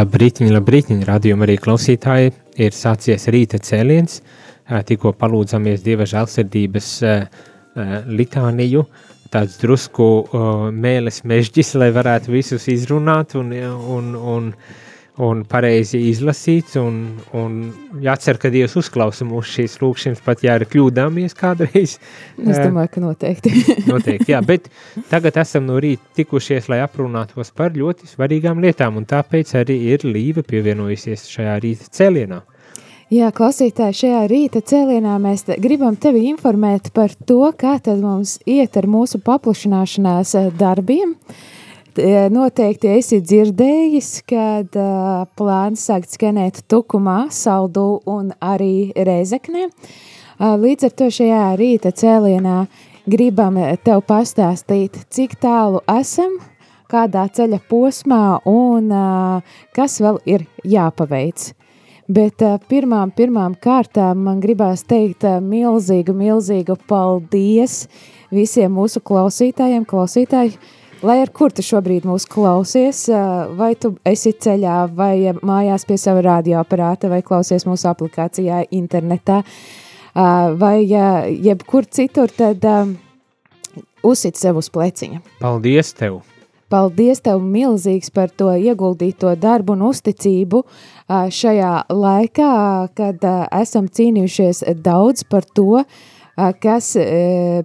Labrītiņ, labrītiņ, radījuma arī klausītāji, ir sācies rīta cēliens, tikko palūdzamies Dieva žēlsirdības litāniju, tāds drusku mēles mežģis, lai varētu visus izrunāt un, un, un, un pareizi izlasīt, un, un jācer, ka Dievs uzklausa mūsu šīs lūkšanas, pat ja ir kļūdāmies kādreiz. Es domāju, ka noteikti. noteikti, jā, bet tagad esam no rīta tikušies, lai aprunātos par ļoti svarīgām lietām, un tāpēc arī ir Līva pievienojusies šajā rīta cēlienā. Jā, klausītāji, šajā rīta cēlienā mēs gribam tevi informēt par to, kā tad mums iet ar mūsu paplašināšanās darbiem. Uh, Noteikti esi dzirdējis, kad uh, plāns sākt skenēt Tukumā, Saldu un arī Rezeknē. Uh, līdz ar to šajā rīta cēlienā gribam tev pastāstīt, cik tālu esam, kādā ceļa posmā un uh, kas vēl ir jāpaveic. Bet uh, pirmām, pirmām kārtām man gribās teikt uh, milzīgu, milzīgu paldies visiem mūsu klausītājiem, klausītāji, Lai ar kur tu šobrīd mūs klausies, vai tu esi ceļā, vai mājās pie sava radioaparāta, vai klausies mūsu aplikācijā, internetā, vai jebkur citur, tad uzsit sev uz pleciņa. Paldies tev! Paldies tev milzīgs par to ieguldīto darbu un uzticību šajā laikā, kad esam cīnījušies daudz par to, uh, kas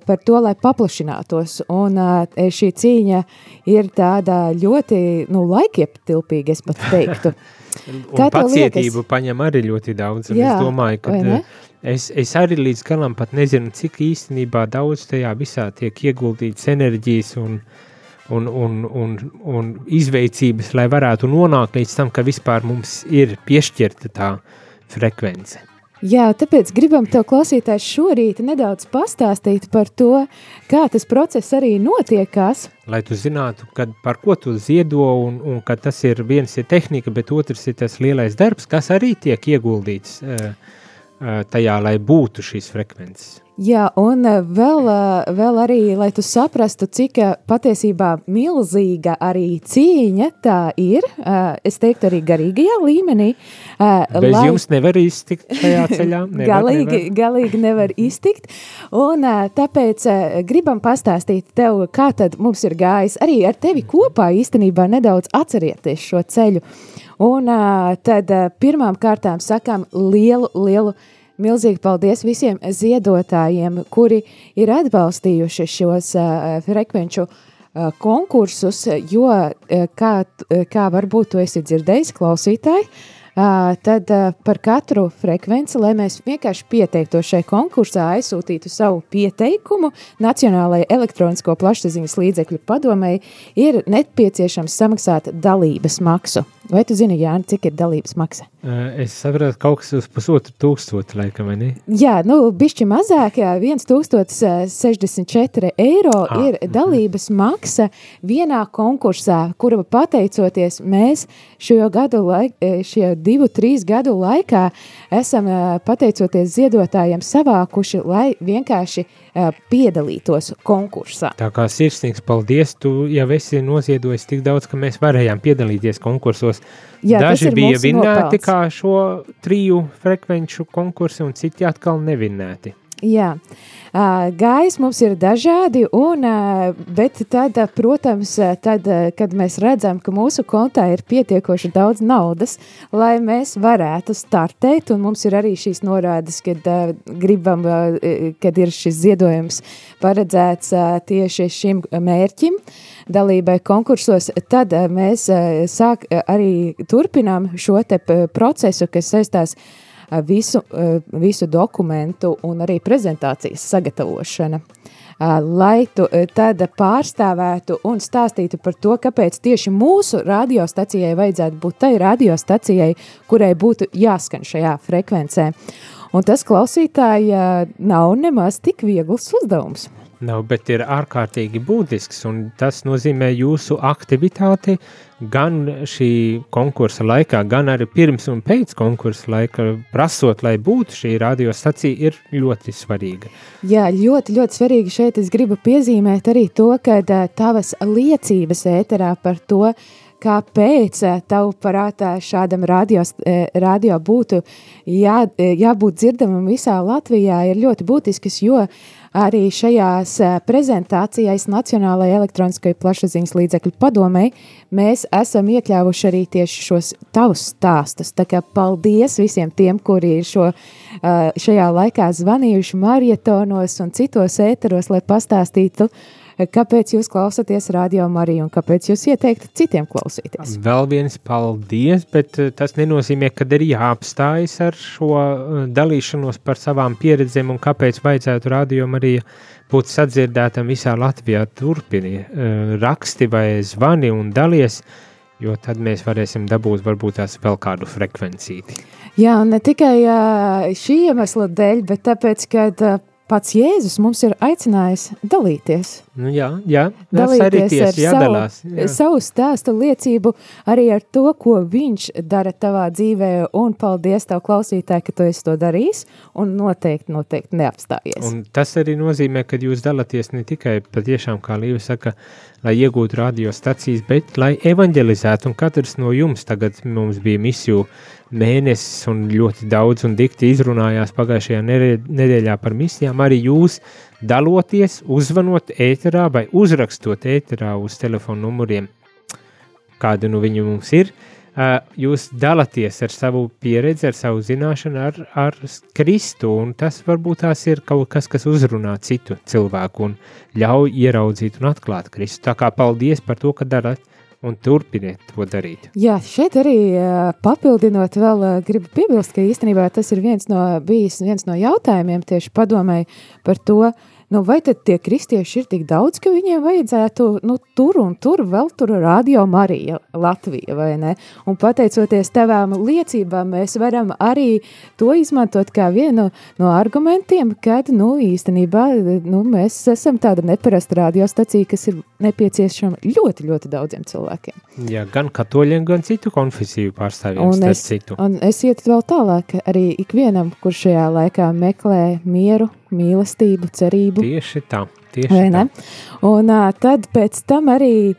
par to, lai paplašinātos. Un šī cīņa ir tāda ļoti, nu, laikietilpīga, es pat teiktu. Kā pacietību liekas? paņem arī ļoti daudz. Jā, es domāju, ka es, es arī līdz galam pat nezinu, cik īstenībā daudz tajā visā tiek ieguldīts enerģijas un, un, un, un, un izveicības, lai varētu nonākt līdz tam, ka vispār mums ir piešķirta tā frekvence. Jā, tāpēc gribam tev klausītājs šorīt nedaudz pastāstīt par to, kā tas process arī notiekās. Lai tu zinātu, kad, par ko tu ziedo un, un ka tas ir viens ir tehnika, bet otrs ir tas lielais darbs, kas arī tiek ieguldīts uh, uh, tajā, lai būtu šīs frekvences. Jā, un eh, vēl, eh, vēl arī, lai tu saprastu, cik eh, patiesībā milzīga arī cīņa tā ir, es teiktu arī garīgajā līmenī. Bez lai... jums nevar iztikt šajā ceļā. Nevar, galīgi, nevar. galīgi nevar iztikt, un tāpēc gribam pastāstīt tev, kā tad mums ir gājis arī ar tevi kopā īstenībā nedaudz atcerieties šo ceļu. Un tad pirmām kārtām sakām lielu, lielu Milzīgi paldies visiem ziedotājiem, kuri ir atbalstījuši šos uh, frekvenču uh, konkursus, jo, uh, kā, kā varbūt tu esi dzirdējis, klausītāji, uh, tad par katru frekvenci, lai mēs vienkārši pieteiktos šai konkursā, aizsūtītu savu pieteikumu Nacionālajai elektronisko plašsaziņas līdzekļu padomēji, ir nepieciešams samaksāt dalības maksu. Vai tu zini, Jāni, cik ir dalības maksa? Es saprotu, kaut kas uz pusotru tūkstotu, laikam, ne? Jā, nu, bišķi mazāk, jā, 1064 eiro ah, ir mhm. dalības maksa vienā konkursā, kura pateicoties mēs šo gadu, laik, šie divu, trīs gadu laikā esam, pateicoties ziedotājiem, savākuši, lai vienkārši piedalītos konkursā. Tā kā sirsnīgs paldies, tu jau esi noziedojis tik daudz, ka mēs varējām piedalīties konkursos. Jā, Daži bija vinnēti kā šo triju frekvenču konkursi un citi atkal nevinnēti. Jā, gājis mums ir dažādi, un, bet tad, protams, tad, kad mēs redzam, ka mūsu kontā ir pietiekoši daudz naudas, lai mēs varētu startēt, un mums ir arī šīs norādes, kad gribam, kad ir šis ziedojums paredzēts tieši šim mērķim, dalībai konkursos, tad mēs sāk arī turpinām šo te procesu, kas saistās ar visu, visu dokumentu un arī prezentācijas sagatavošana. Lai tu tad pārstāvētu un stāstītu par to, kāpēc tieši mūsu radiostacijai vajadzētu būt tai radiostacijai, kurai būtu jāskan šajā frekvencē. Un tas klausītāji nav nemaz tik viegls uzdevums. Nav, bet ir ārkārtīgi būtisks, un tas nozīmē jūsu aktivitāti gan šī konkursa laikā, gan arī pirms un pēc konkursa laika, prasot, lai būtu šī radiostacija, ir ļoti svarīga. Jā, ļoti, ļoti svarīgi šeit es gribu piezīmēt arī to, ka tavas liecības ēterā par to, kāpēc tavu prātā šādam radio, radio būtu jā, jābūt dzirdamam visā Latvijā, ir ļoti būtisks, jo arī šajās prezentācijās Nacionālajai elektroniskajai plašsaziņas līdzekļu padomei mēs esam iekļāvuši arī tieši šos tavus stāstus. Tā kā paldies visiem tiem, kuri ir šo, šajā laikā zvanījuši marietonos un citos ēteros, lai pastāstītu uh, kāpēc jūs klausāties radio Mariju un kāpēc jūs ieteiktu citiem klausīties. Vēl viens paldies, bet eh, tas nenozīmē, ka ir jāapstājas ar šo eh, dalīšanos par savām pieredzēm un kāpēc vajadzētu radio Mariju būt sadzirdētam visā Latvijā. Turpini eh, raksti vai zvani un dalies, jo tad mēs varēsim dabūt varbūt tās vēl kādu frekvencīti. Jā, ne tikai šī iemesla dēļ, bet tāpēc, ka pats Jēzus mums ir aicinājis dalīties. Nu, jā, jā, dalīties ties, ar jādalās, savu, jā. savu stāstu liecību, arī ar to, ko viņš dara tavā dzīvē, un paldies tev klausītāji, ka tu esi to darījis, un noteikti, noteikti neapstājies. Un tas arī nozīmē, ka jūs dalāties ne tikai patiešām, kā Līva saka, lai iegūtu radiostacijas, bet lai evanģelizētu, un katrs no jums tagad mums bija misiju mēnesis un ļoti daudz un dikti izrunājās pagājušajā nedēļā par misijām, arī jūs daloties, uzvanot ēterā vai uzrakstot ēterā uz telefonu numuriem, kāda nu viņi mums ir, jūs dalaties ar savu pieredzi, ar savu zināšanu, ar, ar Kristu, tas varbūt tās ir kaut kas, kas uzrunā citu cilvēku un ļauj ieraudzīt un atklāt Kristu. Tā kā paldies par to, ka darat un turpiniet to darīt. Jā, šeit arī papildinot vēl gribu piebilst, ka īstenībā tas ir viens no, bijis viens no jautājumiem tieši padomēji par to, uh, nu, vai tad tie kristieši ir tik daudz, ka viņiem vajadzētu nu, tur un tur vēl tur radio Marija Latvija, vai ne? Un pateicoties tavām liecībām, mēs varam arī to izmantot kā vienu no argumentiem, kad, nu, īstenībā, nu, mēs esam tāda neparasta radiostacija, kas ir nepieciešama ļoti, ļoti daudziem cilvēkiem. Jā, gan katoļiem, gan citu konfesiju pārstāvjiem, un es, citu. Un es ietu vēl tālāk, arī ikvienam, kurš šajā laikā meklē mieru, mīlestību, cerību. Tieši tā, tieši tā. Un uh, tad pēc tam arī,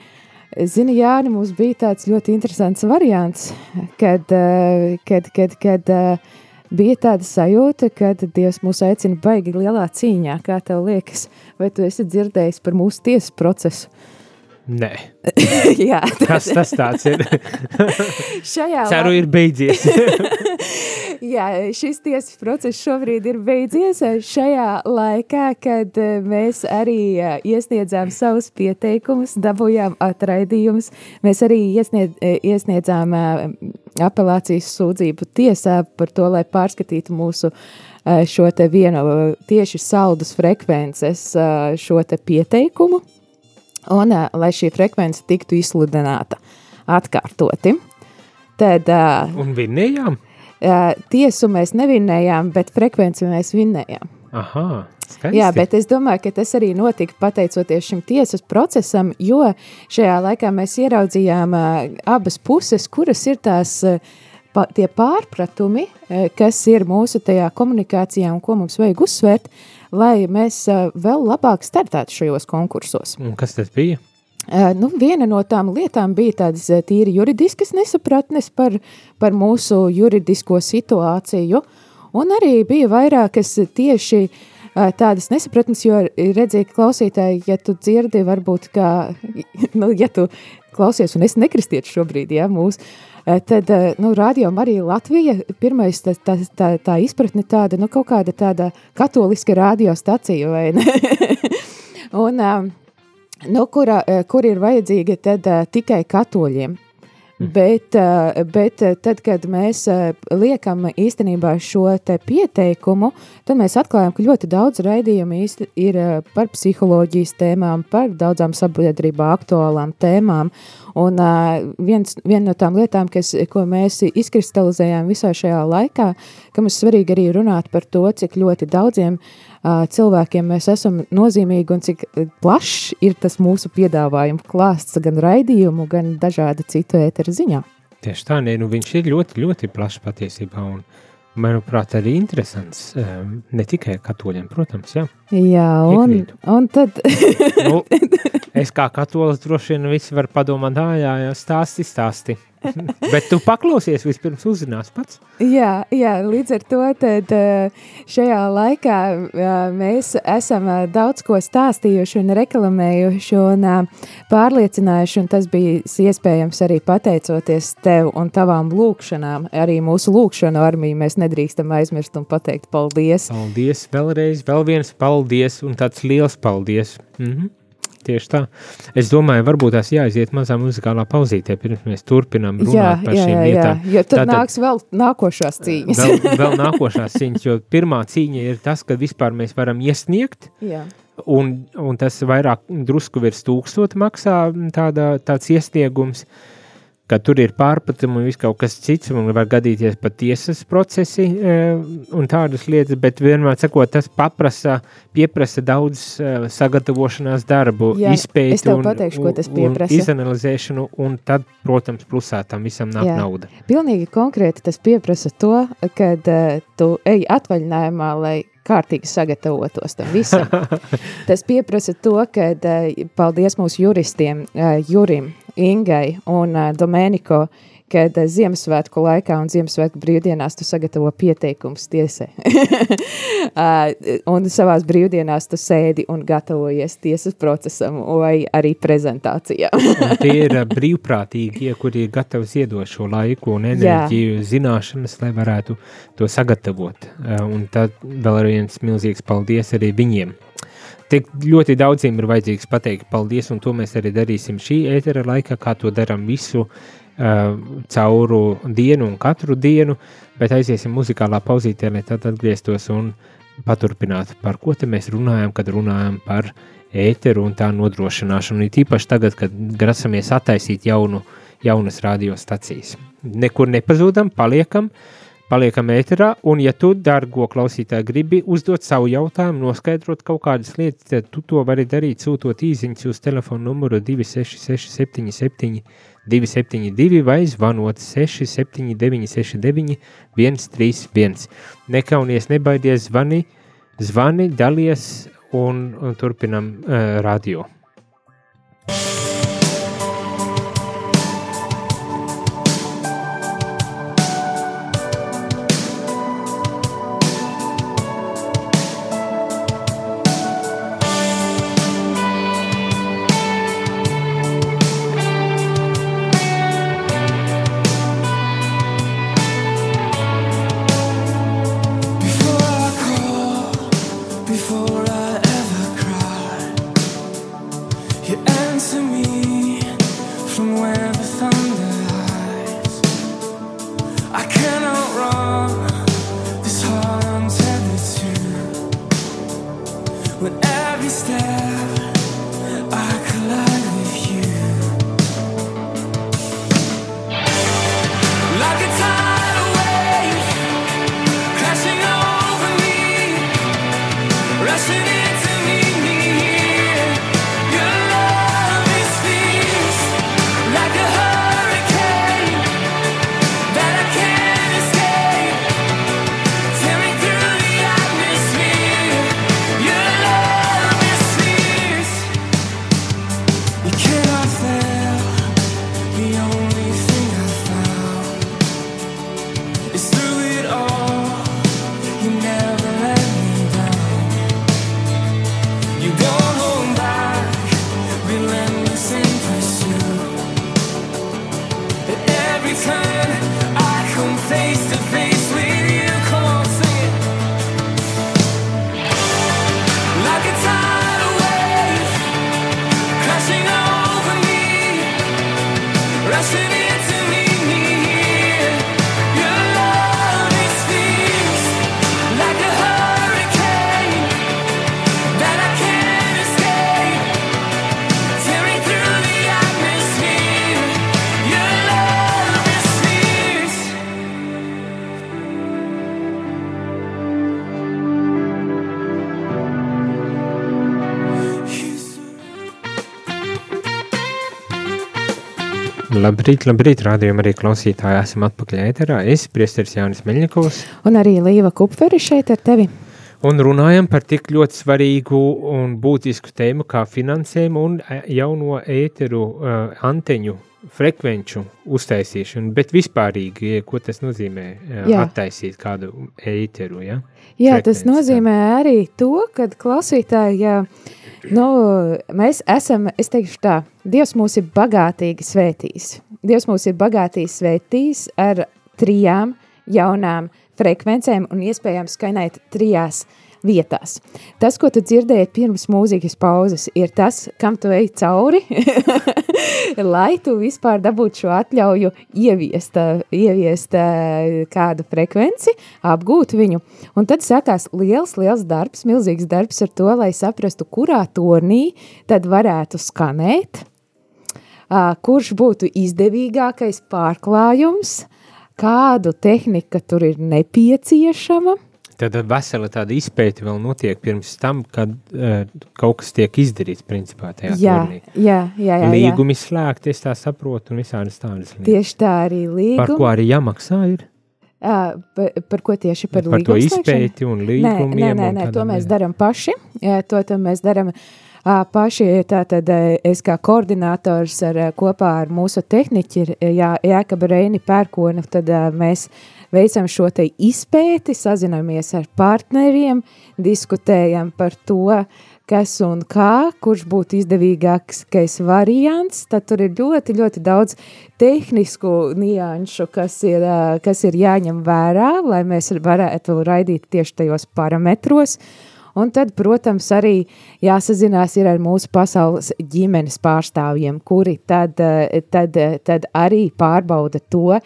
zini, Jāni, mums bija tāds ļoti interesants variants, kad, uh, kad, kad, kad uh, bija tāda sajūta, ka Dievs mūs aicina baigi lielā cīņā, kā tev liekas, vai tu esi dzirdējis par mūsu tiesas procesu? Nē. Jā, tas, tas tāds ir. Šajā Ceru, ir beidzies. Jā, šis tiesas process šobrīd ir beidzies šajā laikā, kad eh, mēs arī eh, iesniedzām savus pieteikumus, dabūjām atraidījumus. Mēs arī iesniedz, eh, iesniedzām apelācijas sūdzību tiesā par to, lai pārskatītu mūsu šo te vienu tieši saldus frekvences šo te pieteikumu un lai šī frekvence tiktu izsludināta atkārtoti. Tad, uh, un vinnējām? Uh, tiesu mēs nevinnējām, bet frekvenci mēs vinnējām. Aha, skaisti. Jā, bet es domāju, ka tas arī notika pateicoties šim tiesas procesam, jo šajā laikā mēs ieraudzījām uh, abas puses, kuras ir tās uh, pa, tie pārpratumi, uh, kas ir mūsu tajā komunikācijā un ko mums vajag uzsvērt, uh, lai mēs vēl labāk startētu šajos konkursos. Un kas tas bija? Uh, nu, viena no tām lietām bija tādas tīri juridiskas nesapratnes par, par mūsu juridisko situāciju, un arī bija vairākas tieši uh, tādas nesapratnes, jo redzēja klausītāji, ja tu dzirdi, varbūt kā, nu, ja tu klausies, un es nekristiešu šobrīd, ja, mūsu, Eh, tad, eh, nu, radio arī Latvija, pirmais tā, tā, tā, tā izpratne tāda, nu, kaut kāda tāda katoliska radiostacija, vai ne? Un, eh, nu, kura, kur ir vajadzīga tad tikai katoļiem. Mm. Bet, eh, bet eh, tad, kad mēs eh, liekam īstenībā šo pieteikumu, tad mēs atklājam, ka ļoti daudz raidījumu ir par psiholoģijas tēmām, par daudzām sabiedrībā aktuālām tēmām. Un viens, viena no tām lietām, kas, ko mēs izkristalizējām visā šajā laikā, ka mums svarīgi arī runāt par to, cik ļoti daudziem uh, cilvēkiem mēs esam nozīmīgi un cik plašs ir tas mūsu piedāvājuma klāsts gan raidījumu, gan dažādu citu ēteru ziņā. Tieši tā, ne, nu viņš ir ļoti, ļoti plašs patiesībā un manuprāt, arī interesants. Um, ne tikai katoļiem, protams, jā. Jā, un, Iekrītu. un tad... nu, es kā katolis droši vien visi var padomāt, jā, jā, stāsti, stāsti. Bet tu paklausies, vispirms uzzinās pats. Jā, jā, līdz ar to tad eh, šajā laikā eh, mēs esam eh, daudz ko stāstījuši un reklamējuši un pārliecinājuši, un tas bija iespējams arī pateicoties tev un tavām lūkšanām. Arī mūsu lūkšanu armiju mēs nedrīkstam aizmirst un pateikt paldies. Paldies vēlreiz, vēl viens paldies un tāds liels paldies. Mhm. Tieši tā. Es domāju, varbūt tās jāiziet mazā muzikālā pauzītē, pirms mēs turpinām runāt jā, par jā, šīm jā, lietām. Jā, jo tad Tātad, nāks vēl nākošās cīņas. vēl, vēl nākošās cīņas, jo pirmā cīņa ir tas, ka vispār mēs varam iesniegt, jā. un, un tas vairāk drusku virs tūkstota maksā tāda, tāds iesniegums. Uh, ka tur ir pārpratumi un viss kaut kas cits, un var gadīties pat tiesas procesi e, un tādas lietas, bet vienmēr sakot, tas paprasa, pieprasa daudz e, sagatavošanās darbu, Jā, izpēti un, pateikšu, un izanalizēšanu, un tad, protams, plusā tam visam nāk Jā. nauda. Pilnīgi konkrēti tas pieprasa to, kad uh, tu ej atvaļinājumā, lai kārtīgi sagatavotos tam visam. Tas pieprasa to, ka paldies mūsu juristiem, Jurim, Ingai un Domēniko, kad Ziemassvētku laikā un Ziemassvētku brīvdienās tu sagatavo pieteikums tiesai. un savās brīvdienās tu sēdi un gatavojies tiesas procesam vai arī prezentācijā. tie ir brīvprātīgie, kuri ir gatavi ziedot šo laiku un enerģiju, Jā. zināšanas, lai varētu to sagatavot. Un tad vēl viens milzīgs paldies arī viņiem. Tik ļoti daudziem ir vajadzīgs pateikt paldies, un to mēs arī darīsim šī ētera laikā, kā to darām visu uh, cauru dienu un katru dienu, bet aiziesim muzikālā pauzītē, lai tad atgrieztos un paturpinātu, par ko te mēs runājam, kad runājam par ēteru un tā nodrošināšanu. Ir īpaši tagad, kad grasamies attaisīt jaunu, jaunas radiostacijas. Nekur nepazūdam, paliekam, paliekam ēterā, un ja tu, dargo klausītāji, gribi uzdot savu jautājumu, noskaidrot kaut kādas lietas, tad tu to vari darīt, sūtot īziņas uz telefonu numuru 266 77 272 vai zvanot 679 69 131. Nekaunies, nebaidies, zvani, zvani, dalies un, un turpinam uh, radio. Labrīt, labrīt, rādījumā arī klausītāji esam atpakaļ ēterā. Es, priesteris Jānis Meļņikovs. Un arī Līva Kupferi šeit ar tevi. Un runājam par tik ļoti svarīgu un būtisku tēmu kā finansējumu un e, jauno ēteru uh, anteņu frekvenču uztaisīšanu, bet vispārīgi, ko tas nozīmē uh, attaisīt kādu ēteru, ja? Jā, tas Frekvenci, nozīmē arī to, ka klausītāji, jā, nu, mēs esam, es teikšu tā, Dievs mūs ir bagātīgi svētījis. Dievs mūs ir bagātīgi svētījis ar trijām jaunām frekvencēm un iespējams skanēt trijās vietās. Tas, ko tu dzirdēji pirms mūzikas pauzes, ir tas, kam tu ej cauri, lai tu vispār dabūtu šo atļauju ieviest, ieviest eh, kādu frekvenci, apgūt viņu. Un tad sākās liels, liels darbs, milzīgs darbs ar to, lai saprastu, kurā tornī tad varētu skanēt, kurš būtu izdevīgākais pārklājums, kādu tehnika tur ir nepieciešama, Tad vesela tāda izpēte vēl notiek pirms tam, kad uh, kaut kas tiek izdarīts principā tajā Jā, turnī. jā, jā, jā, jā. Līgumi slēgti, es tā saprotu, un visādas tādas lietas. Tieši tā arī līguma. Par ko arī jāmaksā ir? Par, par ko tieši par, Par to izpēti un Nē, līgumiem. nē, nē, un nē to mēs darām paši. Jā, To, to mēs darām paši. Tātad es kā koordinators ar, kopā ar mūsu tehniķi, Jā, Jākaba Reini Pērkonu, tad mēs veicam šo te izpēti, sazinamies ar partneriem, diskutējam par to, kas un kā, kurš būtu izdevīgākais variants, tad tur ir ļoti, ļoti daudz tehnisku nianšu, kas ir, kas ir jāņem vērā, lai mēs varētu raidīt tieši tajos parametros. Un tad, protams, arī jāsazinās ar mūsu pasaules ģimenes pārstāvjiem, kuri tad, tad, tad arī pārbauda to,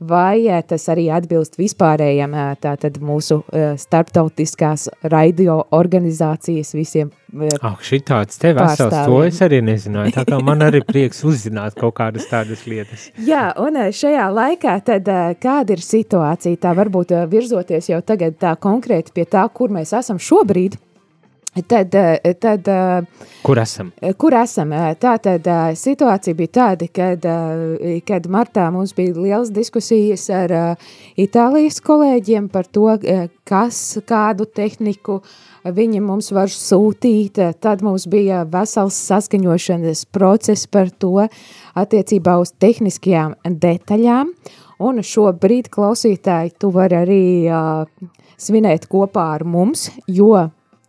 vai eh, tas arī atbilst vispārējiem eh, tātad mūsu eh, starptautiskās radio organizācijas visiem Ak, šitāds te vesels, to es arī nezināju. Tā kā man arī prieks uzzināt kaut kādas tādas lietas. Jā, un šajā laikā tad kāda ir situācija, tā varbūt virzoties jau tagad tā konkrēti pie tā, kur mēs esam šobrīd, tad, eh, tad eh, Kur esam? Kur esam? Tā tad situācija bija tāda, kad, kad martā mums bija liels diskusijas ar Itālijas kolēģiem par to, kas, kādu tehniku viņi mums var sūtīt. Tad mums bija vesels saskaņošanas process par to attiecībā uz tehniskajām detaļām. Un šobrīd, klausītāji, tu vari arī uh, svinēt kopā ar mums, jo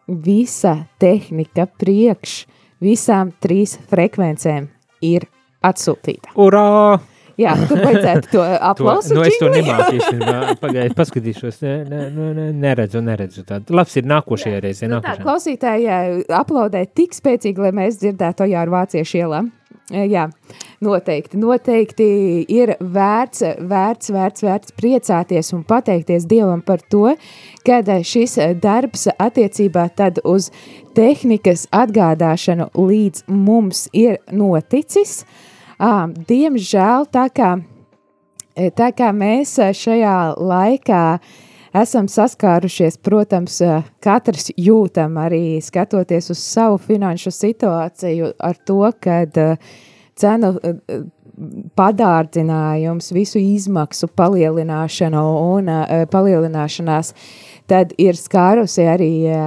visa tehnika priekš visām trīs frekvencēm ir atsūtīta. Urā! Jā, tur vajadzētu to aplausu nu, es to nemāku īstenībā. Pagaidiet, paskatīšos. Ne, ne, ne, ne, neredzu, neredzu tādu. Labs ir nākošajā reizē. Nu, tā Nākošajā. klausītāji jā, aplaudē tik spēcīgi, lai mēs dzirdētu to jau ar vāciešu ielām. E, Jā, noteikti, noteikti ir vērts, vērts, vērts, vērts priecāties un pateikties Dievam par to, kad šis darbs attiecībā tad uz tehnikas atgādāšanu līdz mums ir noticis. Diemžēl tā kā E, Tā kā mēs šajā laikā esam saskārušies, protams, e, katrs jūtam arī skatoties uz savu finanšu situāciju ar to, kad e, cenu e, e, padārdzinājums, visu izmaksu palielināšanu un palielināšanās, tad ir skārusi arī e,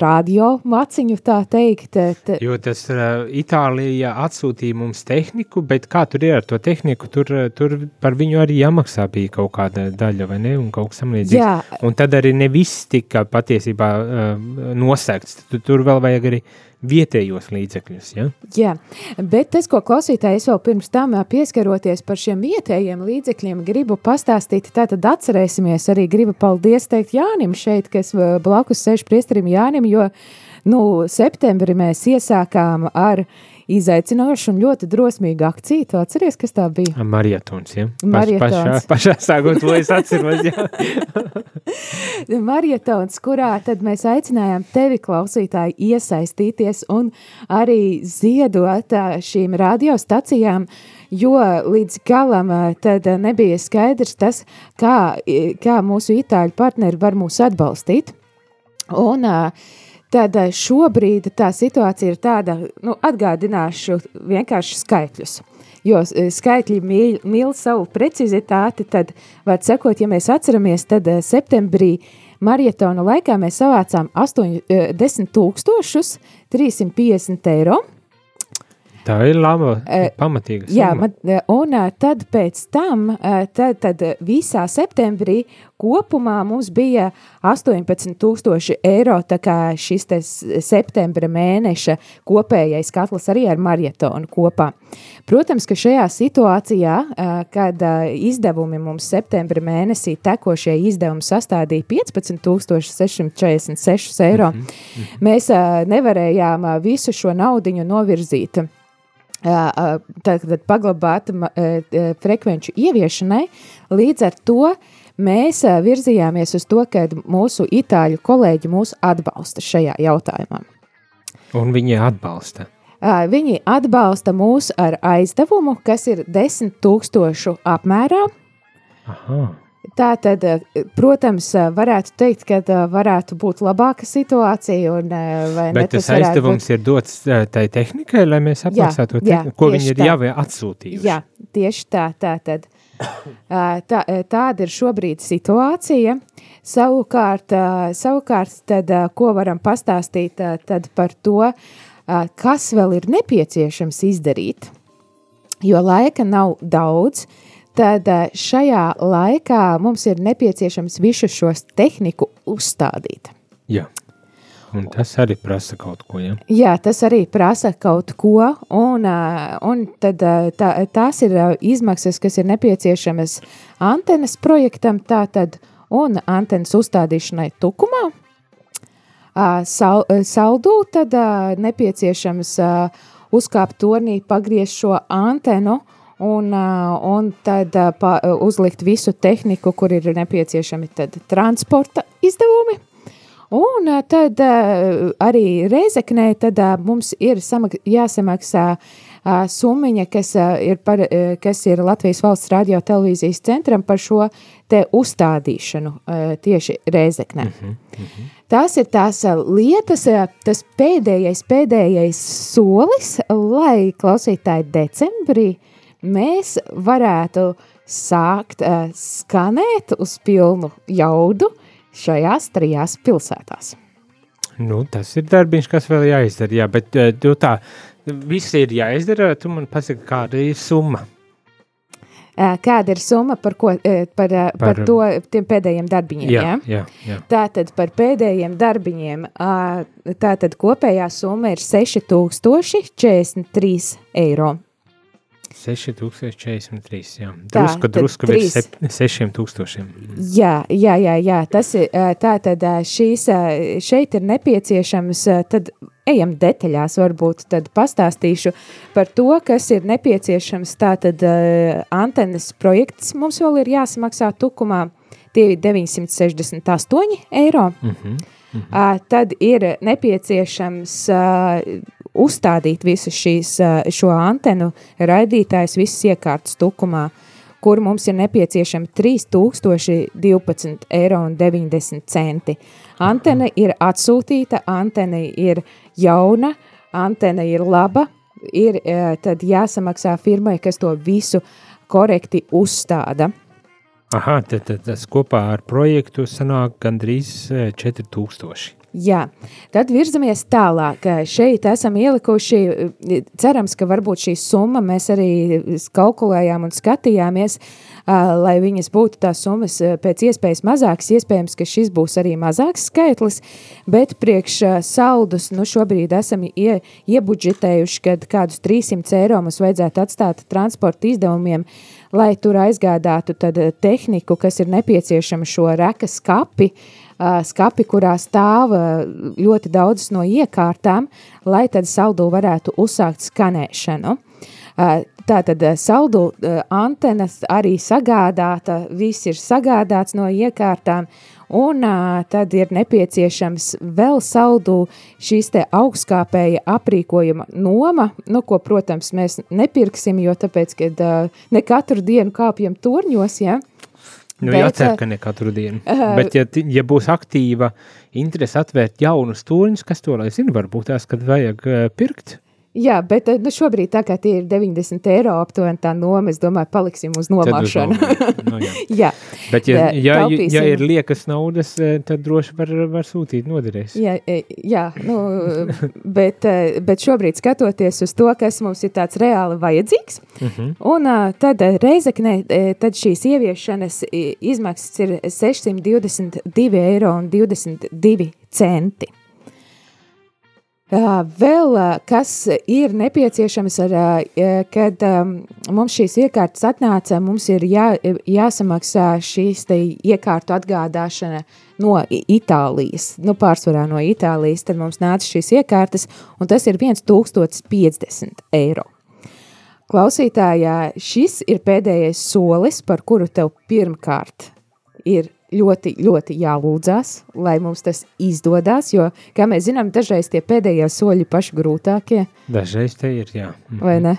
radio maciņu, tā teikt. e, t- Jo tas uh, Itālija atsūtīja mums tehniku, bet kā tur ir ar to tehniku, tur, uh, tur par viņu arī jāmaksā bija kaut kāda daļa, vai ne, un kaut kas samlīdzīgs. Jā, Un tad arī ne viss tika patiesībā uh, nosegts. Tur, tur vēl vajag arī vietējos līdzekļus, ja? Jā, bet tas, ko klausītājs vēl pirms tam pieskaroties par šiem vietējiem līdzekļiem, gribu pastāstīt. Tātad atcerēsimies arī, gribu paldies teikt Jānim šeit, kas blakus sēž priesterim Jānim, jo, nu, septembrī mēs iesākām ar izaicinošu un ļoti drosmīgu akciju. Tu atceries, kas tā bija? Marietons, ja? Paš, Marietons. Pašā, pašā sākot, to es atceros? Marietons, kurā tad mēs aicinājām tevi, klausītāji, iesaistīties un arī ziedot šīm radiostacijām, jo līdz galam nebija skaidrs tas, kā, kā mūsu itāļu partneri var mūs atbalstīt. Un ā, tad šobrīd tā situācija ir tāda, nu, atgādināšu vienkārši skaitļus. jo uh, skaitļi mīl, mīl savu precizitāti, tad, var sekot, ja mēs atceramies, tad uh, septembrī marietona laikā mēs savācām 80 tūkstošus 350 eiro. Tā ir laba, pamatīga summa. Jā, man, un tad pēc tam, tad, tad visā septembrī kopumā mums bija 18 tūkstoši eiro, tā kā šis te septembra mēneša kopējais katls arī ar marietonu kopā. Protams, ka šajā situācijā, kad izdevumi mums septembra mēnesī tekošie izdevumi sastādīja 15 646 eiro, mm -hmm. mēs nevarējām visu šo naudiņu novirzīt tagad paglabāta frekvenču ieviešanai. Līdz ar to mēs virzījāmies uz to, ka mūsu itāļu kolēģi mūs atbalsta šajā jautājumā. Un viņi atbalsta? Viņi atbalsta mūs ar aizdevumu, kas ir 10 tūkstošu apmērā. Aha. Tā tad, eh, protams, eh, varētu teikt, ka eh, varētu būt labāka situācija. Un, Bet tas aizdevums būt... ir dots tai tehnikai, lai mēs apmaksātu to, tehniku, ko viņi ir jau atsūtījuši. Jā, tieši tā. tā, tad. tā tāda ir šobrīd situācija. Savukārt, savukārt tad, ko varam pastāstīt tad par to, kas vēl ir nepieciešams izdarīt, jo laika nav daudz, uh, tad eh, šajā laikā mums ir nepieciešams visu šos tehniku uzstādīt. Jā. Un tas arī prasa kaut ko, ja? Jā, tas arī prasa kaut ko, un, eh, un tad eh, tā, tās ir izmaksas, kas ir nepieciešamas antenas projektam, tātad, un antenas uzstādīšanai tukumā. Sal, saldū tad nepieciešams uzkāpt tornī, pagriezt šo antenu, uh, un, un tad uzlikt visu tehniku, kur ir nepieciešami transporta izdevumi. Un tad arī Reizeknē tad mums ir samak jāsamaksā summiņa, kas ir, par, kas ir Latvijas valsts radio televīzijas centram par šo te uzstādīšanu tieši Reizeknē. Mm -hmm, mm -hmm. Tās ir tās lietas, tas pēdējais, pēdējais solis, lai klausītāji decembrī uh, mēs varētu sākt uh, skanēt uz pilnu jaudu šajās trijās pilsētās. Nu, tas ir darbiņš, kas vēl jāizdara, jā, bet tu tā, viss ir jāizdara, tu man pasaki, kāda ir summa? Uh, kāda ir summa par, ko, par, par, par to tiem pēdējiem darbiņiem, jā? Jā, jā. Tātad par pēdējiem darbiņiem, tātad kopējā summa ir 6043 eiro. 6043, jā. Drusku, tā, drusku virs 6000. Jā, jā, jā, jā, tas ir, tā tad šīs, šeit ir nepieciešams, tad ejam detaļās, varbūt tad pastāstīšu par to, kas ir nepieciešams, tā tad antenes projekts mums vēl ir jāsamaksā tukumā, tie ir 968 eiro. Mm -hmm. Mm -hmm. Tad ir nepieciešams uzstādīt visu šīs, šo antenu raidītājs visas iekārtas tukumā, kur mums ir nepieciešami 3012 eiro un 90 centi. Antena ir atsūtīta, antena ir jauna, antena ir laba, ir tad jāsamaksā firmai, kas to visu korekti uzstāda. Aha, tad, tad tas kopā ar projektu sanāk gandrīz 4000. Jā, tad virzamies tālāk. Šeit esam ielikuši, cerams, ka varbūt šī summa mēs arī kalkulējām un skatījāmies, lai viņas būtu tās summas pēc iespējas mazākas. Iespējams, ka šis būs arī mazāks skaitlis, bet priekš saldus nu šobrīd esam ie, iebudžetējuši, kad kādus 300 eiro mums vajadzētu atstāt transporta izdevumiem, lai tur aizgādātu tad tehniku, kas ir nepieciešama šo rekas kapi, uh, skapi, kurā stāv ļoti daudz no iekārtām, lai tad saldu varētu uzsākt skanēšanu. Tātad saldu antenas arī sagādāta, viss ir sagādāts no iekārtām, un tad ir nepieciešams vēl saldu šīs te augstskāpēja aprīkojuma noma, nu, ko, protams, mēs nepirksim, jo tāpēc, kad ne katru dienu kāpjam turņos, ja, Nu, bet, jācer, ka ne katru dienu. Uh, Bet, ja, ja būs aktīva interese atvērt jaunus tūriņus, kas to lai zina, varbūt tās, kad vajag uh, pirkt. Jā, bet eh, nu, šobrīd, tā kā tie ir 90 eiro aptuveni tā noma, es domāju, paliksim uz nomāšanu. nu, jā. jā. Bet, ja, Tā- ja, taupīsim. ja ir liekas naudas, eh, tad droši var, var sūtīt noderēs. Jā, jā nu, bet, eh, bet šobrīd skatoties uz to, kas mums ir tāds reāli vajadzīgs, Uh -huh. un tad eh, Reizeknē, eh, tad šīs ieviešanas izmaksas ir 622 eiro un 22 centi. Vēl kas ir nepieciešams, ar, kad mums šīs iekārtas atnāca, mums ir jā, jāsamaksā šīs iekārtu atgādāšana no Itālijas, nu pārsvarā no Itālijas, tad mums nāca šīs iekārtas, un tas ir 1050 eiro. Klausītājā, šis ir pēdējais solis, par kuru tev pirmkārt ir ļoti, ļoti jālūdzās, lai mums tas izdodas, jo, kā mēs zinām, dažreiz tie pēdējie soļi paši grūtākie, Dažreiz te ir, jā. Mhm. vai ne?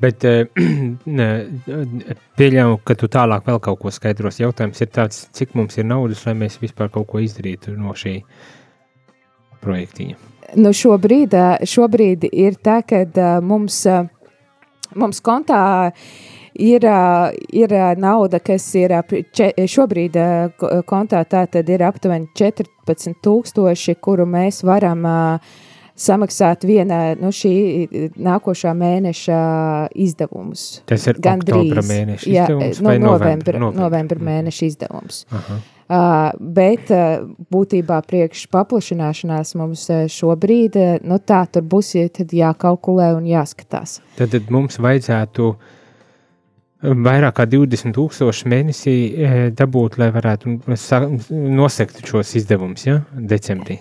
Bet eh, ne, pieļauju, ka tu tālāk vēl kaut ko skaidros. Jautājums ir tāds, cik mums ir naudas, lai mēs vispār kaut ko izdarītu no šī projektiņa. Nu, šobrīd, ā, šobrīd ir tā, ka ā, mums, mums kontā ir, ir ā, nauda, kas ir šobrīd kontā tā tad ir aptuveni 14 tūkstoši, kuru mēs varam samaksāt viena no šī nākošā mēneša izdevumus. Tas ir Gandrīz. oktobra mēneša Jā, izdevums no vai novembra, novembra? novembra mēneša izdevums. Aha. Uh, bet uh, būtībā priekš paplašināšanās mums uh, šobrīd, uh, nu tā tur būs jākalkulē un jāskatās. Tad, tad mums vajadzētu eh, vairāk kā 20 tūkstoši mēnesī eh, dabūt, lai varētu nosekt šos izdevumus, ja? decembrī.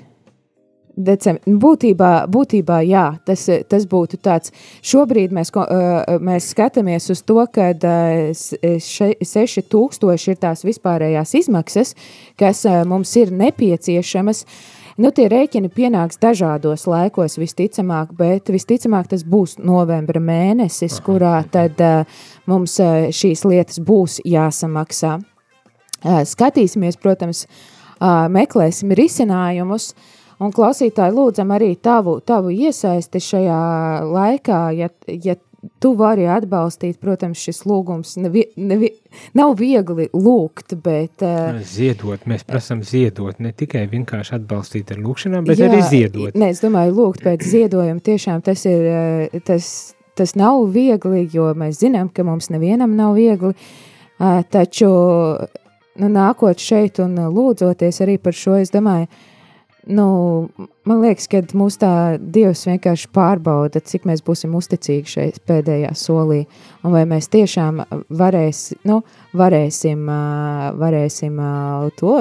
Decem, būtībā, būtībā, jā, tas, tas būtu tāds. Šobrīd mēs, uh, mēs skatāmies uz to, ka uh, 6000 ir tās vispārējās izmaksas, kas uh, mums ir nepieciešamas. Nu, tie rēķini pienāks dažādos laikos, visticamāk, bet visticamāk tas būs novembra mēnesis, Aha. kurā tad uh, mums uh, šīs lietas būs jāsamaksā. Uh, skatīsimies, protams, uh, meklēsim risinājumus. Un klausītāji, lūdzam arī tavu, tavu iesaisti šajā laikā, ja, ja tu vari atbalstīt, protams, šis lūgums. Nevi, nevi, nav viegli lūgt, bet uh, Ziedot, mēs prasām ziedot, ne tikai vienkārši atbalstīt ar lūkšanām, bet jā, arī ziedot. Nē, es domāju, lūgt pēc ziedojuma. Tiešām tas ir, eh, tas, tas nav viegli, jo mēs zinām, ka mums nevienam nav viegli, eh, taču, nu, nākot šeit un lūdzoties arī par šo, es domāju, nu, man liekas, ka mūs tā Dievs vienkārši pārbauda, cik mēs būsim uzticīgi šeit pēdējā solī, un vai mēs tiešām varēs, nu, varēsim, varēsim to,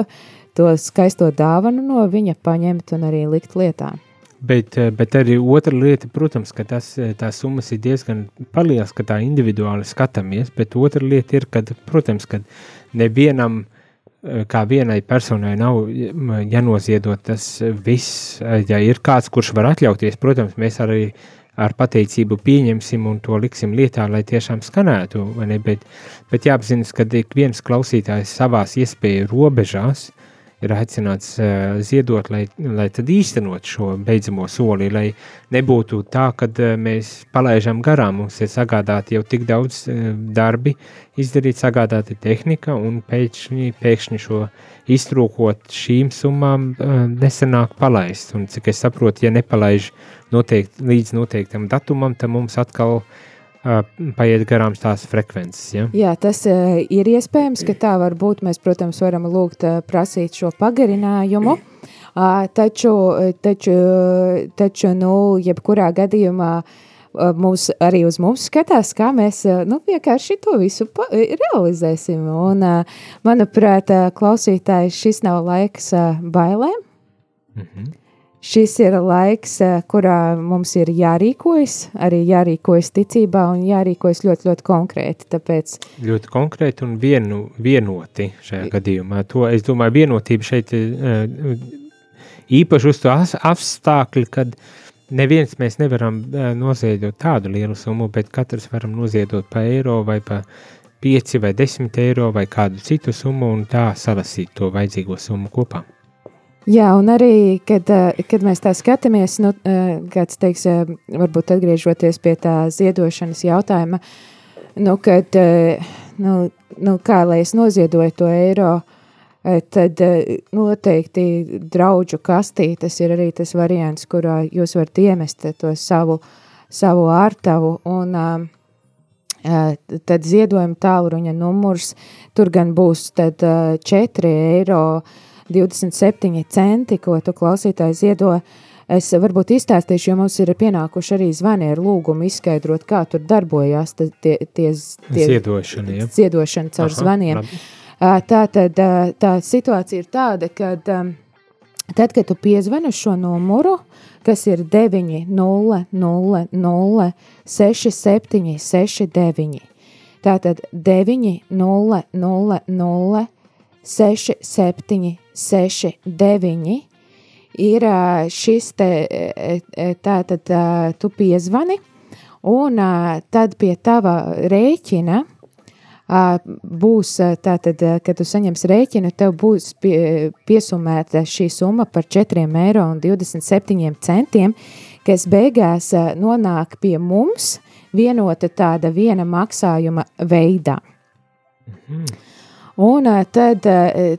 to skaisto dāvanu no viņa paņemt un arī likt lietā. Bet, bet arī otra lieta, protams, ka tas, tās summas ir diezgan palielas, ka tā individuāli skatāmies, bet otra lieta ir, ka, protams, ka nevienam, eh, kā vienai personai nav jānoziedot tas viss. Eh, Ja ir kāds, kurš var atļauties, protams, mēs arī ar pateicību pieņemsim un to liksim lietā, lai tiešām skanētu? Bet, bet jāapzinas, ka ik viens klausītājs savās iespēju robežās ir aicināts uh, ziedot, lai, lai tad īstenot šo beidzamo soli, lai nebūtu tā, ka uh, mēs palaidām garām, mums ir sagādāti jau tik daudz uh, darbi, izdarīt sagādāti tehnika, un pēkšņi, pēkšņi šo iztrūkot šīm summām nesenāk palaist. Un cik es saprotu, ja nepalaiž noteikti, līdz noteiktam datumam, tad mums atkal uh, paiet garām tās frekvences. Ja? Jā, tas ir iespējams, ka tā var būt. Mēs, protams, varam lūgt prasīt šo pagarinājumu. Taču, taču, taču, nu, jebkurā gadījumā mums arī uz mums skatās, kā mēs nu, vienkārši to visu realizēsim. Un, manuprāt, klausītāji, šis nav laiks bailēm. Mhm. Šis ir laiks, eh, kurā mums ir jārīkojas, arī jārīkojas ticībā un jārīkojas ļoti, ļoti konkrēti. Tāpēc ļoti konkrēti un vienu, vienoti šajā gadījumā. To, es domāju, vienotība šeit uh, īpaši uz to apstākļi, kad neviens mēs nevaram uh, noziedot tādu lielu summu, bet katrs varam noziedot pa eiro vai pa 5 vai 10 eiro vai kādu citu summu un tā salasīt to vajadzīgo summu kopā. Jā, un arī, kad, kad mēs tā skatāmies, nu, kāds teiks, varbūt atgriežoties pie tā ziedošanas jautājuma, nu, kad, nu, nu, kā lai es noziedoju to eiro, tad noteikti draudžu kastītes ir arī tas variants, kurā jūs varat iemest to savu, savu ārtavu, un tad ziedojuma tālruņa numurs, tur gan būs tad 4 eiro, 27 centi, ko tu klausītāji ziedo. Es varbūt izstāstīšu, jo mums ir pienākuši arī zvani ar lūgumu izskaidrot, kā tur darbojās tie, tie, tie ziedošana, ja? ziedošana caur Aha, zvaniem. Labi. Tā tad tā situācija ir tāda, ka tad, kad tu piezvani šo numuru, kas ir 900 6769, tātad 900 6769, 6, 9 ir šis te, tātad tu piezvani, un tad pie tava rēķina būs tātad, kad tu saņemsi rēķinu, tev būs pie, piesumēta šī summa par 4 eiro un 27 centiem, kas beigās nonāk pie mums vienota tāda viena maksājuma veidā. Mhm. Un tad,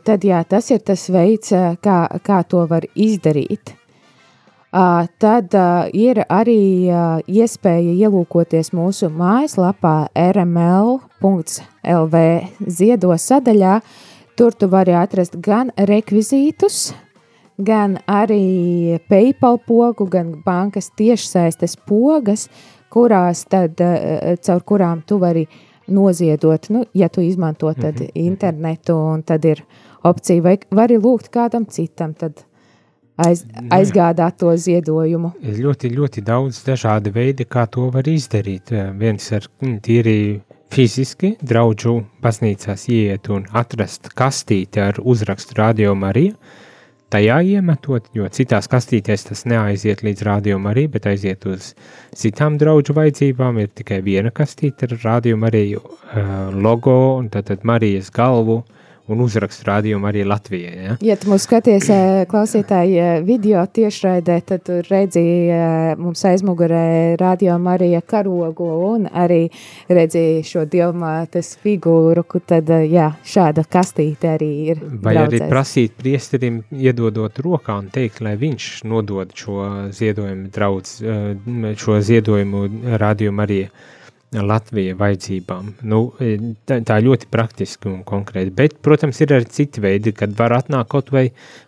tad jā, tas ir tas veids, kā, kā to var izdarīt. Tad ir arī iespēja ielūkoties mūsu mājaslapā rml.lv ziedo sadaļā. Tur tu vari atrast gan rekvizītus, gan arī PayPal pogu, gan bankas tiešsaistes pogas, kurās tad, caur kurām tu vari uh, noziedot, nu, ja tu izmanto tad mm -hmm. internetu, un tad ir opcija, vai vari lūgt kādam citam, tad aiz, aizgādāt to ziedojumu. Ir ļoti, ļoti daudz dažādi veidi, kā to var izdarīt. Viens ir mm, tīri fiziski, draudžu baznīcās iet un atrast kastīti ar uzrakstu Radio Marija, tajā iemetot, jo citās kastītēs tas neaiziet līdz rādījumam arī, bet aiziet uz citām draugu vajadzībām. Ir tikai viena kastīte ar rādījumu arī uh, logo un tad, tad Marijas galvu. Uh, un uzrakstu rādījumu arī Latvijai. Ja, ja tu mūs skaties eh, klausītāji eh, video tiešraidē, tad tur redzēji eh, mums aizmugurē radio Marija karogu un arī redzēji šo dievmātes figūru, kur tad, jā, šāda kastīte arī ir. Vai braucēs. arī prasīt priesterim iedodot rokā un teikt, lai viņš nodod šo ziedojumu draudz, šo ziedojumu radio Marija Latvijas vajadzībām. Nu, e, tā, tā ļoti praktiski un konkrēti. Bet, protams, ir arī citi veidi, kad var atnākt kaut vai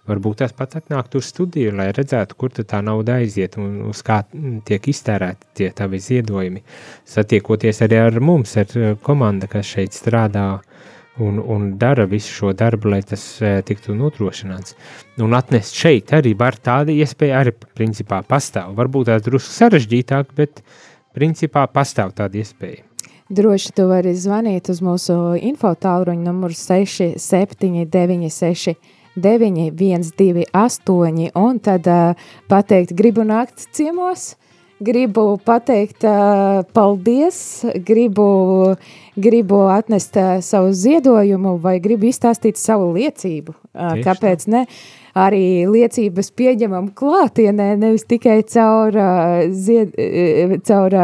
varbūt tās pat atnākt uz studiju, lai redzētu, kur tā nauda aiziet un uz kā tiek iztērēti tie tavi ziedojumi. Satiekoties arī ar mums, ar e, komanda, kas šeit strādā un, un dara visu šo darbu, lai tas e, tiktu nodrošināts. Un atnest šeit arī var tāda iespēja arī principā pastāv. Varbūt tās drusku sarežģītāk, bet principā pastāv tāda iespēja. Droši tu vari zvanīt uz mūsu info tālruņa numuru 6796 9128 un tad uh, pateikt, gribu nākt ciemos, gribu pateikt uh, paldies, gribu, gribu atnest uh, savu ziedojumu vai gribu izstāstīt savu liecību. Uh, kāpēc ne? Uh, arī liecības pieņemam klātienē, nevis tikai caur, zied, caur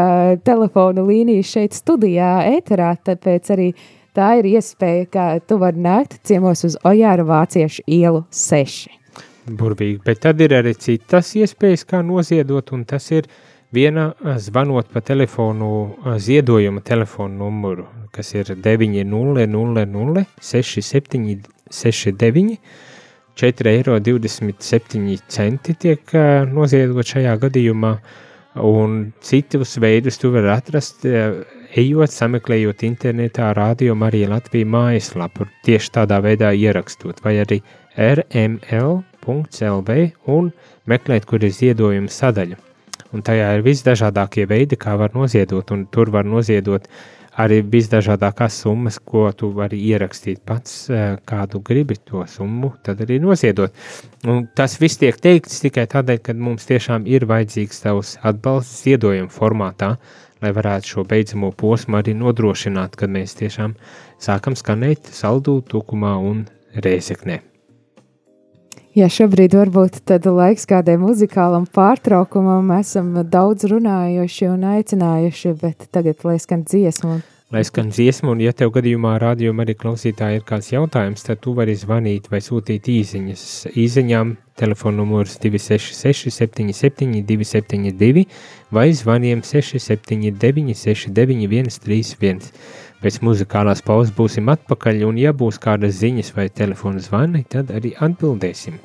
telefonu līniju šeit studijā, ēterā, tāpēc arī tā ir iespēja, ka tu vari nākt ciemos uz Ojāra Vāciešu ielu 6. Burvīgi, bet tad ir arī citas iespējas, kā noziedot, un tas ir viena zvanot pa telefonu, ziedojuma telefonu numuru, kas ir 900 67 69 4,27 eiro tiek noziedots šajā gadījumā, un citus veidus tu vari atrast, ejot, sameklējot internetā radio Marija Latvija mājaslapu, tieši tādā veidā ierakstot, vai arī rml.lv un meklēt, kur ir ziedojuma sadaļa. Un tajā ir visdažādākie veidi, kā var noziedot, un tur var noziedot uh, arī visdažādākās summas, ko tu vari ierakstīt pats, eh, kādu gribi to summu, tad arī noziedot. Un tas viss tiek teikts tikai tādēļ, ka mums tiešām ir vajadzīgs tavs atbalsts ziedojuma formātā, lai varētu šo beidzamo posmu arī nodrošināt, kad mēs tiešām sākam skanēt saldū, tukumā un rēzeknē. Jā, šobrīd varbūt tad laiks kādai muzikālam pārtraukumam. Esam daudz runājuši un aicinājuši, bet tagad lai skan dziesmu. Lai skan dziesmu, un ja tev gadījumā rādījumā arī klausītāji ir kāds jautājums, tad tu vari zvanīt vai sūtīt īziņas. Īziņām telefona numurs 266 77 272 vai zvaniem 679 69 131. Pēc muzikālās pauzes būsim atpakaļ, un ja būs kādas ziņas vai telefona zvani, tad arī atbildēsim.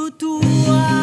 tribo tua.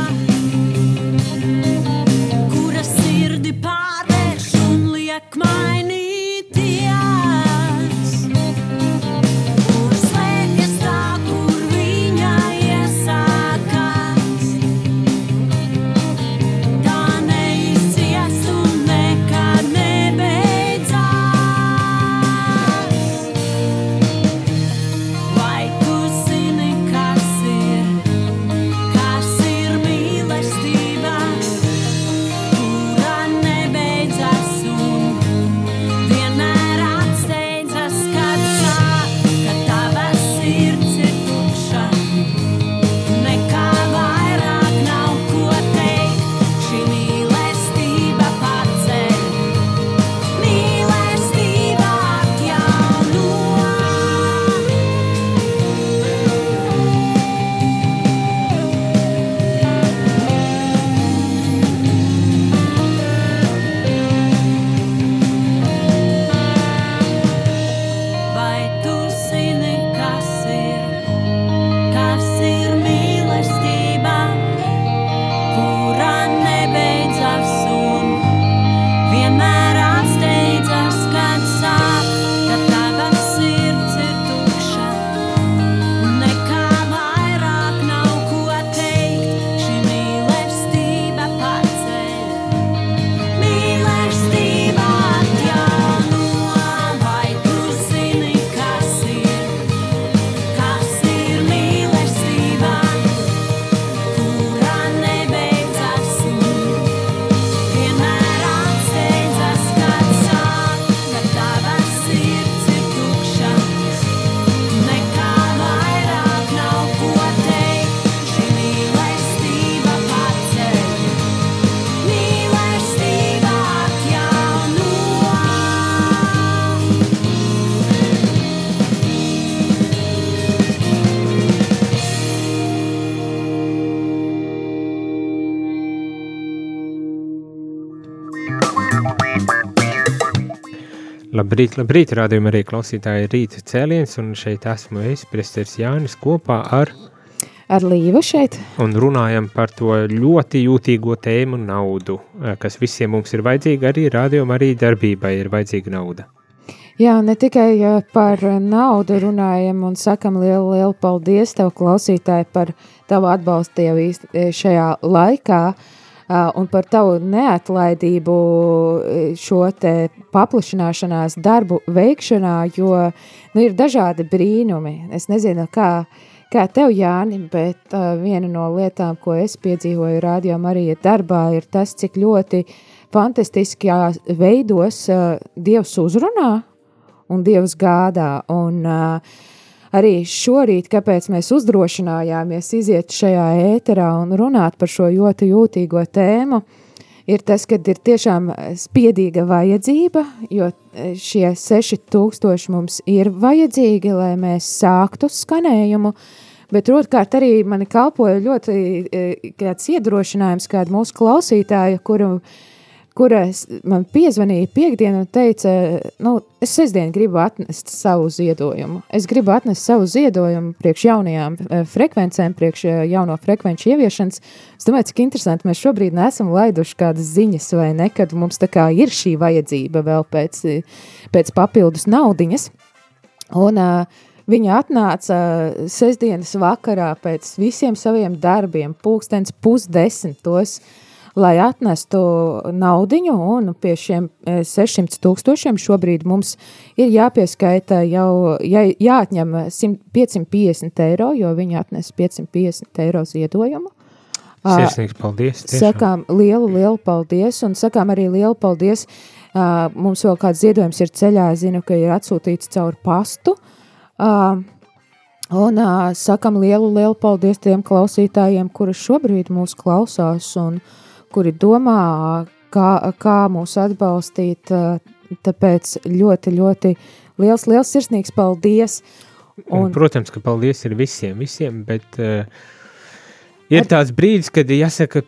Labrīt, labrīt, rādījumā arī klausītāji rīta cēliens, un šeit esmu es, presters Jānis, kopā ar ar Līvu šeit. Un runājam par to ļoti jūtīgo tēmu naudu, eh, kas visiem mums ir vajadzīga, arī rādījumā arī darbībai ir vajadzīga nauda. Jā, ne tikai eh, par naudu runājam un sakam lielu, lielu paldies tev klausītāji par tavu atbalstu jau īsti šajā laikā, uh, un par tavu neatlaidību šo te paplašināšanās darbu veikšanā, jo nu, ir dažādi brīnumi. Es nezinu, kā, kā tev, Jāni, bet uh, viena no lietām, ko es piedzīvoju Radio Marija darbā, ir tas, cik ļoti fantastiskajā veidos uh, Dievs uzrunā un Dievs gādā. Un, uh, arī šorīt, kāpēc mēs uzdrošinājāmies iziet šajā ēterā un runāt par šo ļoti jūtīgo tēmu, ir tas, ka ir tiešām spiedīga vajadzība, jo šie 6000 mums ir vajadzīgi, lai mēs sāktu skanējumu, bet otrkārt arī mani kalpoja ļoti kāds iedrošinājums, kāda mūsu klausītāja, kuru kura man piezvanīja piekdienu un teica, nu, es sestdien gribu atnest savu ziedojumu. Es gribu atnest savu ziedojumu priekš jaunajām uh, frekvencēm, priekš uh, jauno frekvenču ieviešanas. Es domāju, cik interesanti mēs šobrīd neesam laiduši kādas ziņas vai ne, kad mums tā kā ir šī vajadzība vēl pēc, pēc papildus naudiņas. Un uh, Viņa atnāca sestdienas vakarā pēc visiem saviem darbiem, pulkstens pusdesmitos, uh, lai atnestu naudiņu, un pie šiem 600 e, tūkstošiem šobrīd mums ir jāpieskaita jau, jā, jāatņem 100, 550 eiro, jo viņi atnes 550 eiro ziedojumu. Sirsnīgs paldies. Tiešām. Sakām lielu, lielu paldies, un sakām arī lielu paldies. Mums vēl kāds ziedojums ir ceļā, zinu, ka ir atsūtīts caur pastu. Un sakam lielu, lielu paldies tiem klausītājiem, kuri šobrīd mūs klausās un uh, kuri domā, kā, kā mūs atbalstīt. Tāpēc ļoti, ļoti liels, liels sirsnīgs paldies. Un, un, protams, ka paldies ir visiem, visiem, bet uh, ir tāds brīdis, kad jāsaka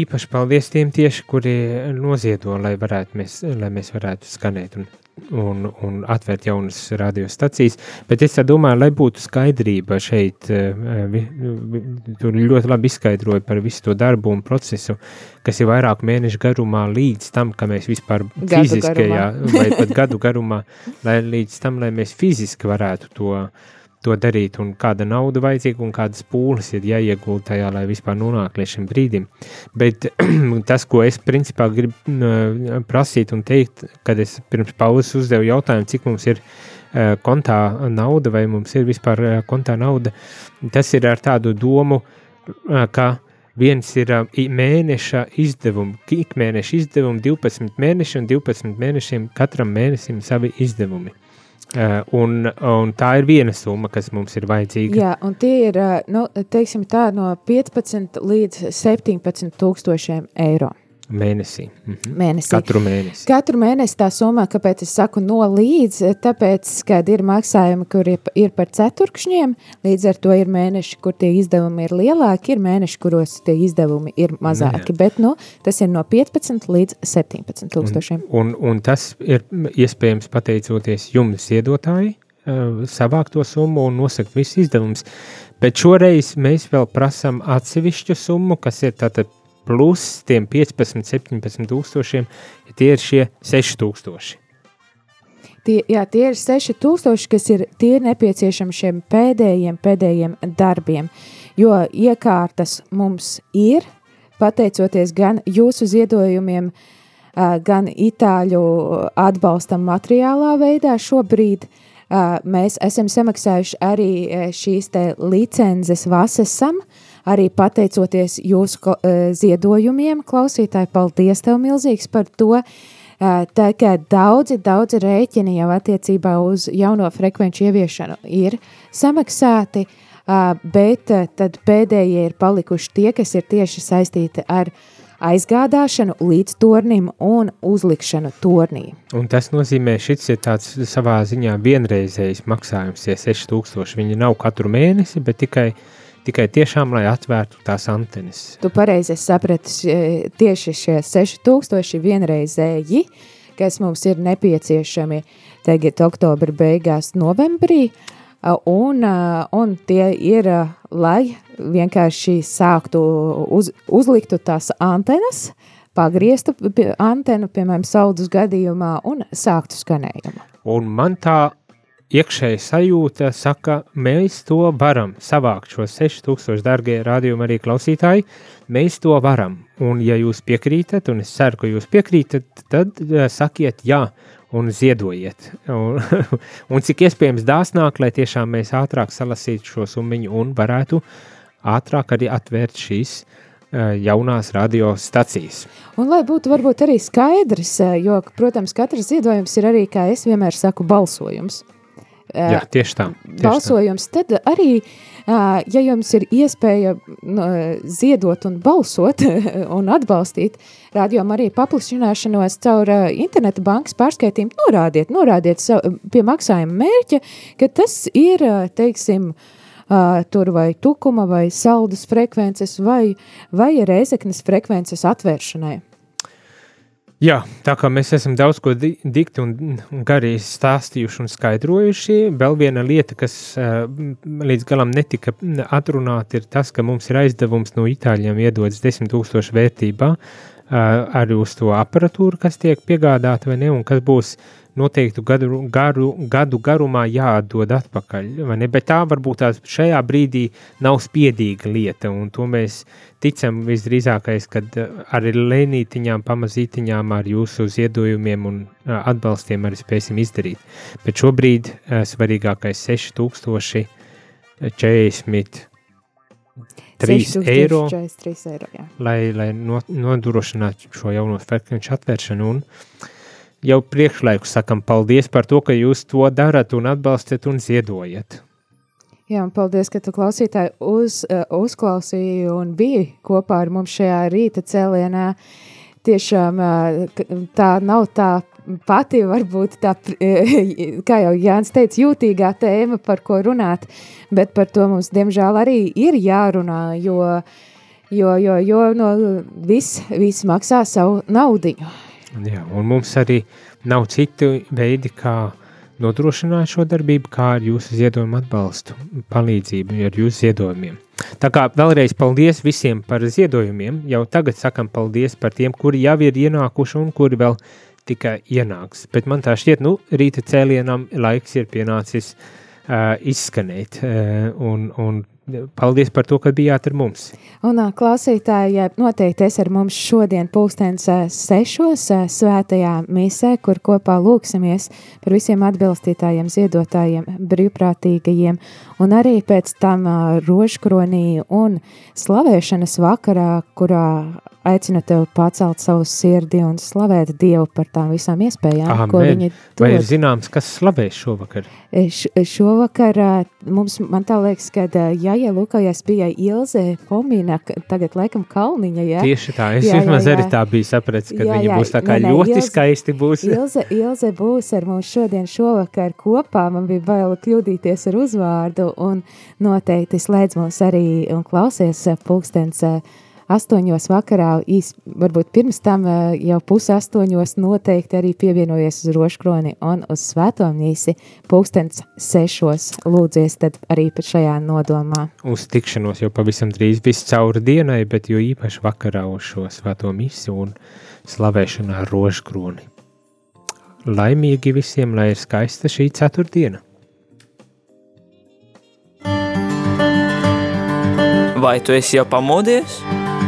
īpaši paldies tiem tieši, kuri noziedo, lai, varētu mēs, lai mēs varētu skanēt. Un un, un atvērt jaunas radiostacijas. Bet es domāju, lai būtu skaidrība šeit, eh, vi, vi, tur ļoti labi izskaidroja par visu to darbu un procesu, kas ir vairāk mēnešu garumā līdz tam, ka mēs vispār gadu fiziskajā, garumā. vai pat gadu garumā, lai līdz tam, lai mēs fiziski varētu to uh, to darīt, un kāda nauda vajadzīga, un kādas pūles ir jāiegulda tajā, lai vispār nonāktu līdz šim brīdim. Bet tas, ko es principā gribu prasīt un teikt, kad es pirms pauzes uzdevu jautājumu, cik mums ir uh, kontā nauda, vai mums ir vispār uh, kontā nauda, tas ir ar tādu domu, uh, ka viens ir mēneša izdevumi, ik mēneša izdevumi, 12 mēneši un 12 mēnešiem katram mēnesim savi izdevumi. Uh, un, un tā ir viena summa, kas mums ir vajadzīga. Jā, un tie ir nu, teiksim, tā, no 15 līdz 17 tūkstošiem eiro. Mēnesī. Mhm. mēnesī. Katru mēnesi. Katru mēnesi tā summa, kāpēc es saku no līdz, tāpēc, kad ir maksājumi, kur ir, par ceturkšņiem, līdz ar to ir mēneši, kur tie izdevumi ir lielāki, ir mēneši, kuros tie izdevumi ir mazāki, Jā. bet, nu, tas ir no 15 līdz 17 tūkstošiem. Un, un, un tas ir iespējams pateicoties jums iedotāji, savākt to summu un nosakt visus izdevumus. Bet šoreiz mēs vēl prasām atsevišķu summu, kas ir tātad plus tiem 15, 17 tūkstošiem, ja tie ir šie 6 tūkstoši. Tie, jā, tie ir 6000, kas ir tie nepieciešami šiem pēdējiem, pēdējiem darbiem. Jo iekārtas mums ir, pateicoties gan jūsu ziedojumiem, gan itāļu atbalstam materiālā veidā šobrīd. Mēs esam samaksājuši arī šīs licences Vasesam, arī pateicoties jūsu uh, ziedojumiem, klausītāji, paldies tev milzīgs par to. Uh, tā kā daudzi, daudzi rēķini jau attiecībā uz jauno frekvenču ieviešanu ir samaksāti, uh, bet tad pēdējie ir palikuši tie, kas ir tieši saistīti ar aizgādāšanu līdz tornim un uzlikšanu tornī. Un tas nozīmē, šis ir tāds savā ziņā vienreizējs maksājums, ja 6000, viņi nav katru mēnesi, bet tikai uh, tikai tiešām, lai atvērtu tās antenas. Tu pareizi saprati, tieši šie 6000 vienreizēji, kas mums ir nepieciešami tagad oktobra beigās novembrī, un, un tie ir, lai vienkārši sāktu uz, uzliktu tās antenas, pagrieztu antenu, piemēram, saudus gadījumā un sāktu skanējumu. Un man tā iekšēji sajūta saka, mēs to varam savākt šos 6000 dārgie rādījumi arī klausītāji, mēs to varam. Un ja jūs piekrītat, un es ceru, ka jūs piekrītat, tad uh, sakiet jā un ziedojiet. Un, un cik iespējams dāsnāk, lai tiešām mēs ātrāk salasītu šo summiņu un varētu ātrāk arī atvērt šīs uh, jaunās radiostacijas. Un lai būtu varbūt arī skaidrs, jo, protams, katrs ziedojums ir arī, kā es vienmēr saku, balsojums. Jā, tieši tā. Tieši balsojums, tā. tad arī, ja jums ir iespēja ziedot un balsot un atbalstīt rādījumu arī paplašināšanos caur interneta bankas pārskaitījumu, norādiet, norādiet pie maksājuma mērķa, ka tas ir, teiksim, tur vai tukuma vai saldas frekvences vai, vai reizeknes frekvences atvēršanai. Jā, tā kā mēs esam daudz ko di dikti un, un gari stāstījuši un skaidrojuši, vēl viena lieta, kas uh, līdz galam netika atrunāta, ir tas, ka mums ir aizdevums no Itāļiem iedodas 10 tūkstoši vērtībā uh, arī uz to aparatūru, kas tiek piegādāta vai ne, un kas būs noteiktu gadu, garu, gadu garumā jāatdod atpakaļ. Bet tā varbūt tās šajā brīdī nav spiedīga lieta, un to mēs ticam visdrīzākais, kad ar lēnītiņām, pamazītiņām, ar jūsu ziedojumiem un atbalstiem arī spēsim izdarīt. Bet šobrīd svarīgākais 6040 3 eiro, 43 eiro jā. lai, lai nodrošinātu šo jauno frekvenču atvēršanu. Un, uh, jau priekšlaiku sakam paldies par to, ka jūs to darat un atbalstat un ziedojat. Jā, un paldies, ka tu klausītāji uz, uh, uzklausīji un biji kopā ar mums šajā rīta cēlienā. Tiešām uh, tā nav tā pati, varbūt tā, kā jau Jānis teica, jūtīgā tēma, par ko runāt, bet par to mums, diemžēl, arī ir jārunā, jo, jo, jo, jo no, viss, viss maksā savu naudiņu. Jā, un mums arī nav citu veidi, kā nodrošināt šo darbību, kā ar jūsu ziedojumu atbalstu, palīdzību ar jūsu ziedojumiem. Tā kā vēlreiz paldies visiem par ziedojumiem. Jau tagad sakam paldies par tiem, kuri jau ir ienākuši un kuri vēl tikai ienāks. Bet man tā šķiet, nu, rīta cēlienam laiks ir pienācis uh, izskanēt. Uh, un, un Paldies par to, ka bijāt ar mums. Un klausītāji, noteikti es ar mums šodien pulkstens sešos svētajā misē, kur kopā lūksimies par visiem atbilstītājiem, ziedotājiem, brīvprātīgajiem, un arī pēc tam rožkronī un slavēšanas vakarā, kurā aicinu tevi pacelt savu sirdi un slavēt Dievu par tām visām iespējām, Amen. ko viņi dod. Vai ir zināms, kas slavēs šovakar? Š, šovakar mums, man tā liekas, ka Jaja Lukajas bija Ilze Fomina, tagad laikam Kalniņa, jā? Tieši tā, es jā, vismaz jā, jā. arī tā biju sapratis, ka jā, viņi jā, būs tā kā ne, ne, ļoti Ilze, skaisti būs. Ilze, Ilze būs ar mums šodien šovakar kopā, man bija baila kļūdīties ar uzvārdu, un noteikti slēdz mūs arī un klausies pulkstens astoņos vakarā, īs, varbūt pirms tam jau pus astoņos noteikti arī pievienojies uz roškroni un uz svēto mīsi pulkstens sešos lūdzies tad arī pat šajā nodomā. Uz tikšanos jau pavisam drīz viss cauri dienai, bet jo īpaši vakarā uz šo svēto misi un slavēšanā roškroni. Laimīgi visiem, lai ir skaista šī ceturtdiena! Vai tu esi jau pamodies?